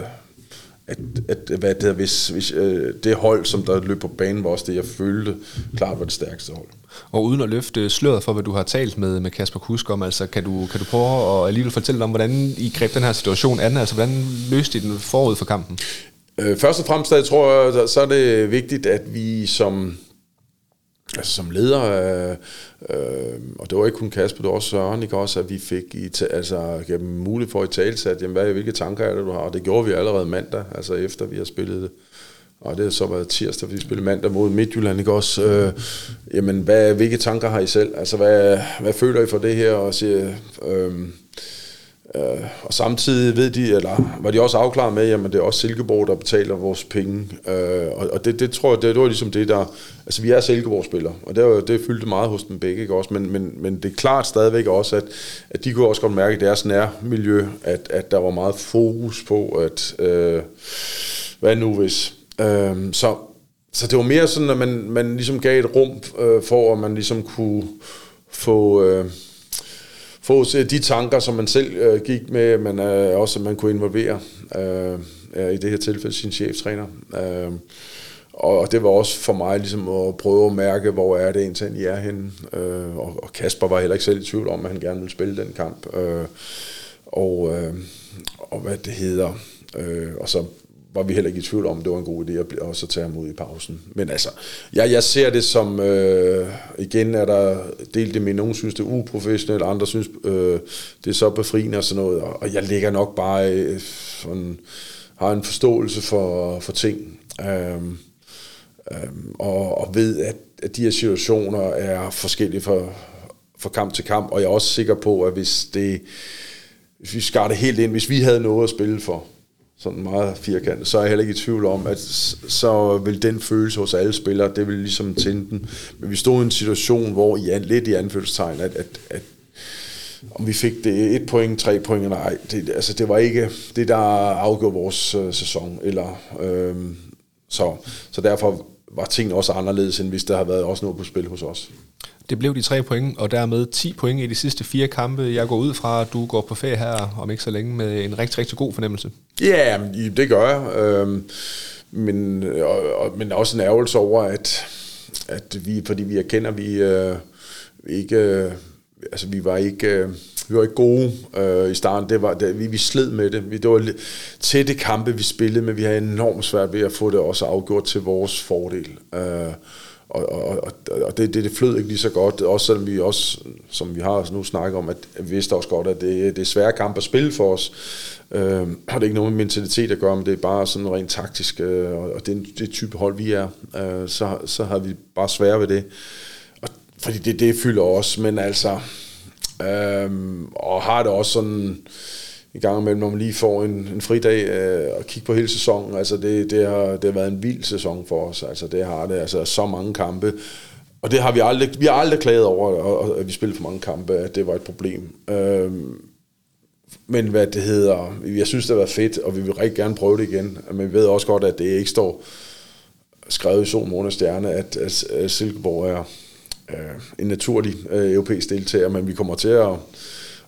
[SPEAKER 2] at, at hvad det, hvis, hvis øh, det hold, som der løb på banen, var også det, jeg følte klart var det stærkeste hold.
[SPEAKER 1] Og uden at løfte sløret for, hvad du har talt med, med Kasper Kusk om, altså kan du, kan du prøve at alligevel fortælle om, hvordan I greb den her situation an, altså hvordan løste I den forud for kampen?
[SPEAKER 2] Øh, først og fremmest, jeg tror jeg, så er det vigtigt, at vi som altså som leder, øh, øh, og det var ikke kun Kasper, det var også Søren, ikke også, at vi fik i altså, gennem mulighed for at tale sat, jamen, hvad, hvilke tanker er det, du har? Og det gjorde vi allerede mandag, altså efter vi har spillet det. Og det har så været tirsdag, vi spillede mandag mod Midtjylland, ikke også? Øh, jamen, hvad, hvilke tanker har I selv? Altså, hvad, hvad føler I for det her? Og siger, øh, Øh, og samtidig ved de, eller var de også afklaret med, at det er også Silkeborg, der betaler vores penge. Øh, og og det, det tror jeg, det, det var ligesom det, der... Altså, vi er Silkeborg-spillere, og det, var, det fyldte meget hos dem begge, ikke også? Men, men, men det er klart stadigvæk også, at, at de kunne også godt mærke i deres nærmiljø, at, at der var meget fokus på, at... Øh, hvad nu hvis... Øh, så, så det var mere sådan, at man, man ligesom gav et rum øh, for, at man ligesom kunne få... Øh, få de tanker, som man selv øh, gik med, men øh, også at man kunne involvere øh, i det her tilfælde sin cheftræner. Øh, og det var også for mig ligesom at prøve at mærke, hvor er det egentlig, I er henne. Øh, og, og Kasper var heller ikke selv i tvivl om, at han gerne ville spille den kamp. Øh, og, øh, og hvad det hedder. Øh, og så var vi heller ikke i tvivl om, det var en god idé at også tage ham ud i pausen. Men altså, jeg, jeg ser det som, øh, igen er der delt det med, nogen synes det er uprofessionelt, andre synes øh, det er så befriende og sådan noget, og, og jeg ligger nok bare øh, sådan, har en forståelse for, for ting. Øh, Øhm, og, og ved, at, at de her situationer er forskellige fra, fra kamp til kamp, og jeg er også sikker på, at hvis det hvis vi skar det helt ind, hvis vi havde noget at spille for, sådan meget firkantet, så er jeg heller ikke i tvivl om, at så vil den følelse hos alle spillere, det vil ligesom tænde den. Men vi stod i en situation, hvor i lidt i anførselstegn, at, at, at om vi fik det et point, tre point eller ej, det, altså det var ikke det, der afgjorde vores øh, sæson. Eller, øh, så, så derfor var tingene også anderledes, end hvis der havde været også noget på spil hos os.
[SPEAKER 1] Det blev de tre point, og dermed 10 point i de sidste fire kampe. Jeg går ud fra, at du går på ferie her om ikke så længe med en rigtig, rigtig god fornemmelse.
[SPEAKER 2] Ja, det gør jeg. Øhm, men, og, og, men også en ærgelse over, at, at vi, fordi vi erkender, at vi øh, ikke... Øh, altså, vi var ikke... Øh, vi var ikke gode øh, i starten. Det var, det, vi, vi sled med det. Vi, det var tætte kampe, vi spillede, men vi havde enormt svært ved at få det også afgjort til vores fordel. Øh, og, og, og, og det, det, det flød ikke lige så godt, også selvom vi også, som vi har nu snakket om, at vi vidste også godt, at det, det er svære kampe at spille for os. Øh, har det ikke noget med mentalitet at gøre, men det er bare sådan rent taktisk, øh, og det det type hold, vi er. Øh, så, så har vi bare svære ved det. Og, fordi det, det fylder også, men altså, Øhm, og har det også sådan, i gang imellem, når man lige får en, en fridag øh, og kigge på hele sæsonen. Altså det, det, har, det har været en vild sæson for os. Altså det har det. Altså så mange kampe. Og det har vi aldrig, vi har aldrig klaget over, at vi spillede for mange kampe, at det var et problem. Øhm, men hvad det hedder, jeg synes, det har været fedt, og vi vil rigtig gerne prøve det igen. Men vi ved også godt, at det ikke står skrevet i sol, måne stjerne, at, at Silkeborg er øh, en naturlig øh, europæisk deltager, men vi kommer til at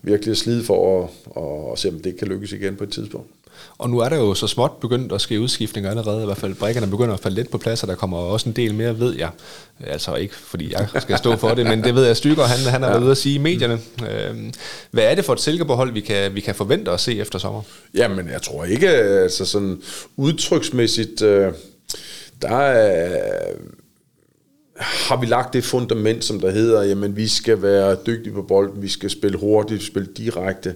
[SPEAKER 2] virkelig slide for at, at, at se, om det kan lykkes igen på et tidspunkt.
[SPEAKER 1] Og nu er der jo så småt begyndt at ske udskiftninger allerede, i hvert fald brækkerne begynder at falde lidt på plads, og der kommer også en del mere, ved jeg. Altså ikke fordi jeg skal stå for det, men det ved jeg, Stykker, han, han er ja. ude at sige i medierne. Øhm, hvad er det for et Silkeborg-hold, vi kan, vi kan forvente at se efter sommer?
[SPEAKER 2] Jamen, jeg tror ikke, altså sådan udtryksmæssigt, øh, der er har vi lagt det fundament, som der hedder, jamen vi skal være dygtige på bolden, vi skal spille hurtigt, spille direkte,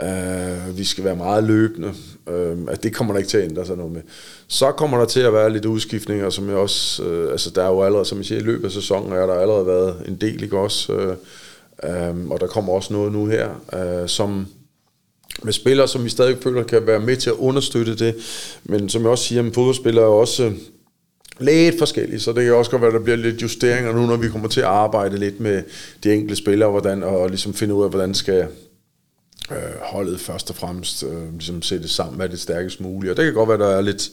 [SPEAKER 2] øh, vi skal være meget løbende. Øh, at det kommer der ikke til at ændre sig noget med. Så kommer der til at være lidt udskiftninger, som jeg også, øh, altså der er jo allerede, som jeg siger, i løbet af sæsonen er der allerede været en del, ikke også? Øh, øh, og der kommer også noget nu her, øh, som med spillere, som vi stadig føler kan være med til at understøtte det. Men som jeg også siger, fodboldspillere er også lidt forskellige, så det kan også godt være, at der bliver lidt justeringer nu, når vi kommer til at arbejde lidt med de enkelte spillere, hvordan, og ligesom finde ud af, hvordan skal øh, holdet først og fremmest øh, ligesom sætte sammen, hvad det stærkest muligt. Og det kan godt være, at der er lidt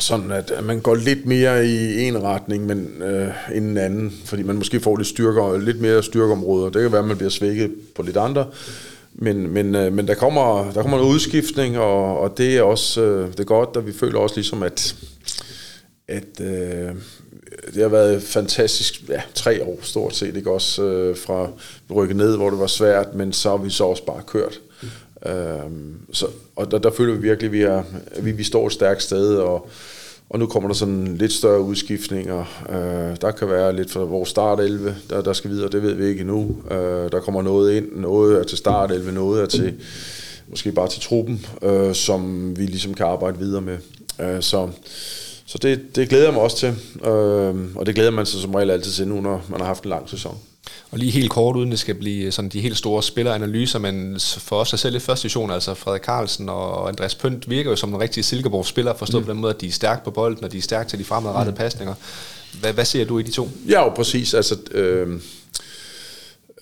[SPEAKER 2] sådan, at, at man går lidt mere i en retning men, øh, end en anden, fordi man måske får lidt, styrker, lidt mere styrkeområder. Det kan være, at man bliver svækket på lidt andre. Men, men, øh, men der, kommer, der kommer en udskiftning, og, og det er også øh, det er godt, og vi føler også ligesom, at at øh, det har været fantastisk, ja, tre år stort set, ikke også øh, fra rykket ned, hvor det var svært, men så har vi så også bare kørt. Mm. Øh, så, og der, der føler vi virkelig, at vi, er, vi, vi står et stærkt sted, og, og nu kommer der sådan lidt større udskiftninger. Øh, der kan være lidt fra vores start 11, der, der skal videre, det ved vi ikke endnu. Øh, der kommer noget ind, noget er til start 11, noget er til måske bare til truppen, øh, som vi ligesom kan arbejde videre med. Øh, så så det, det glæder jeg mig også til, øh, og det glæder man sig som regel altid til nu, når man har haft en lang sæson.
[SPEAKER 1] Og lige helt kort, uden det skal blive sådan de helt store spilleranalyser, men for os, der selv i første division, altså Frederik Carlsen og Andreas Pønt, virker jo som en rigtig Silkeborg-spiller, forstået mm. på den måde, at de er stærke på bolden, og de er stærke til de fremadrettede mm. pasninger. Hvad, hvad ser du i de to?
[SPEAKER 2] Ja, jo, præcis. Altså, øh,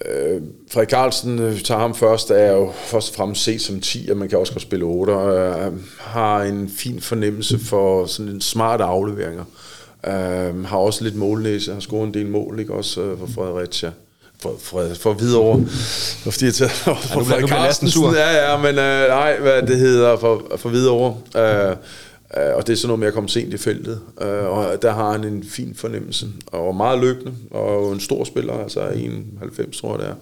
[SPEAKER 2] Øh, Frederik Carlsen, øh, tager ham først, er jo først og fremmest set som 10, og man kan også godt spille 8, og øh, har en fin fornemmelse for sådan en smart afleveringer. Øh, har også lidt målnæse, har scoret en del mål, ikke også øh, for Fredericia for, for, for videre fordi jeg tager, for,
[SPEAKER 1] for Frederik Carlsen.
[SPEAKER 2] Ja, ja, men øh, nej, hvad det hedder, for, for videre. Øh, Uh, og det er sådan noget med at komme sent i feltet. Uh, og der har han en fin fornemmelse. Og meget løbende. Og en stor spiller, altså 91 tror jeg det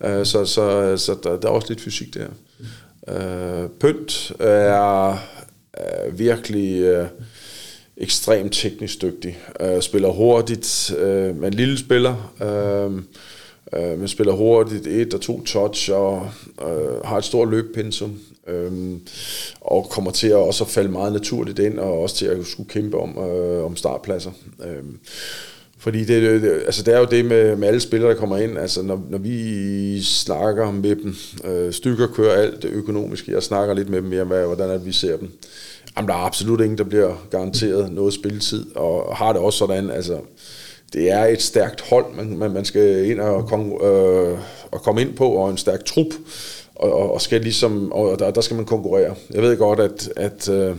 [SPEAKER 2] er. Uh, så så, så der, der er også lidt fysik der. Uh, Pønt er, er virkelig uh, ekstremt teknisk dygtig. Spiller hurtigt, men en lille spiller. Uh, Øh, man spiller hurtigt, et og to touch, og øh, har et stort løbpensum, øh, og kommer til at også falde meget naturligt ind, og også til at skulle kæmpe om, øh, om startpladser. Øh, fordi det, det, altså det er jo det med, med alle spillere, der kommer ind. Altså når, når vi snakker med dem, øh, stykker kører alt det økonomiske. Jeg snakker lidt med dem mere, hvad, hvordan at vi ser dem. Jamen, der er absolut ingen, der bliver garanteret noget spilletid, og har det også sådan, altså det er et stærkt hold, man, man, man skal ind og, kom, øh, og komme ind på, og en stærk trup, og, og, og skal ligesom, og der, der skal man konkurrere. Jeg ved godt, at, at øh,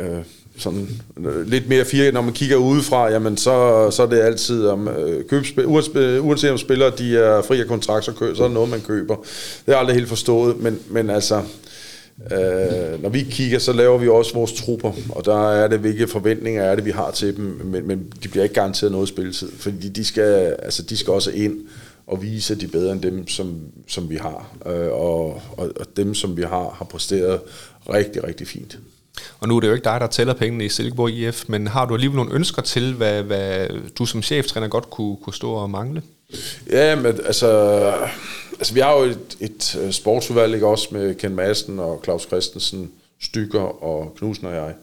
[SPEAKER 2] øh, sådan øh, lidt mere fire, når man kigger udefra, jamen så, så er det altid om øh, købspil, øh, uanset om spillere de er fri af kontrakt, så, køb, så er det noget, man køber. Det er aldrig helt forstået, men, men altså, Øh, når vi kigger, så laver vi også vores trupper, og der er det, hvilke forventninger er det, vi har til dem, men, men de bliver ikke garanteret noget spilletid, fordi de skal, altså, de skal også ind og vise, at de er bedre end dem, som, som vi har. Øh, og, og, og dem, som vi har, har præsteret rigtig, rigtig fint.
[SPEAKER 1] Og nu er det jo ikke dig, der tæller pengene i Silkeborg IF, men har du alligevel nogle ønsker til, hvad, hvad du som cheftræner godt kunne, kunne stå og mangle?
[SPEAKER 2] Ja, men altså altså vi har jo et, et øh, sportsudvalg, ikke også, med Ken Madsen og Claus Christensen, Stykker og Knudsen og jeg.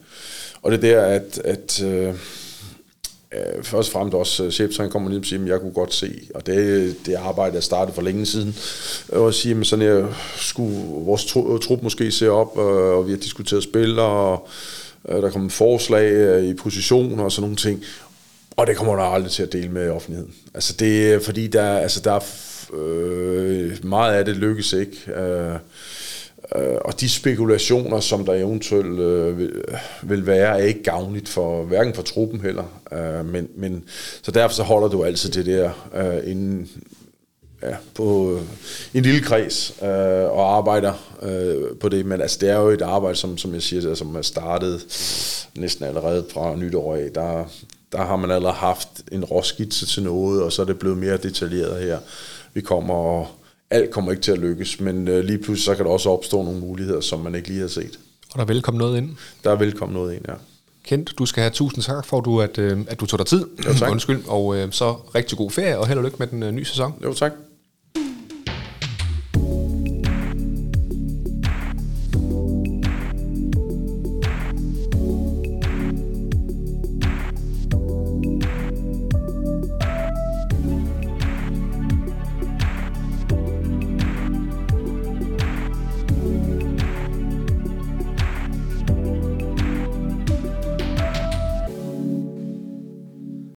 [SPEAKER 2] Og det er der, at, at øh, øh først og fremmest også øh, uh, cheftræner kommer lige og siger, at jeg kunne godt se, og det, det arbejde jeg startede for længe siden, og sige, at sådan jeg skulle vores trup måske se op, og vi har diskuteret spil, og der kommer forslag i positioner og sådan nogle ting, og det kommer der aldrig til at dele med offentligheden. Altså det er fordi, der, altså der er Øh, meget af det lykkes ikke. Øh, øh, og de spekulationer, som der eventuelt øh, vil, vil være, er ikke gavnligt for hverken for truppen heller. Øh, men, men, så derfor så holder du altid det der øh, inden, ja, på øh, en lille kreds øh, og arbejder øh, på det. Men altså, det er jo et arbejde, som, som jeg siger, som er startet næsten allerede fra nytår af. Der, der har man allerede haft en råskitse til noget, og så er det blevet mere detaljeret her vi kommer, og alt kommer ikke til at lykkes, men øh, lige pludselig så kan der også opstå nogle muligheder, som man ikke lige har set.
[SPEAKER 1] Og der er velkommen noget ind?
[SPEAKER 2] Der er velkommen noget ind, ja.
[SPEAKER 1] Kent, du skal have tusind tak for, at du, at, øh, at du tog dig tid.
[SPEAKER 2] Jo, tak.
[SPEAKER 1] Undskyld. Og øh, så rigtig god ferie, og held og lykke med den øh, nye sæson.
[SPEAKER 2] Jo, tak.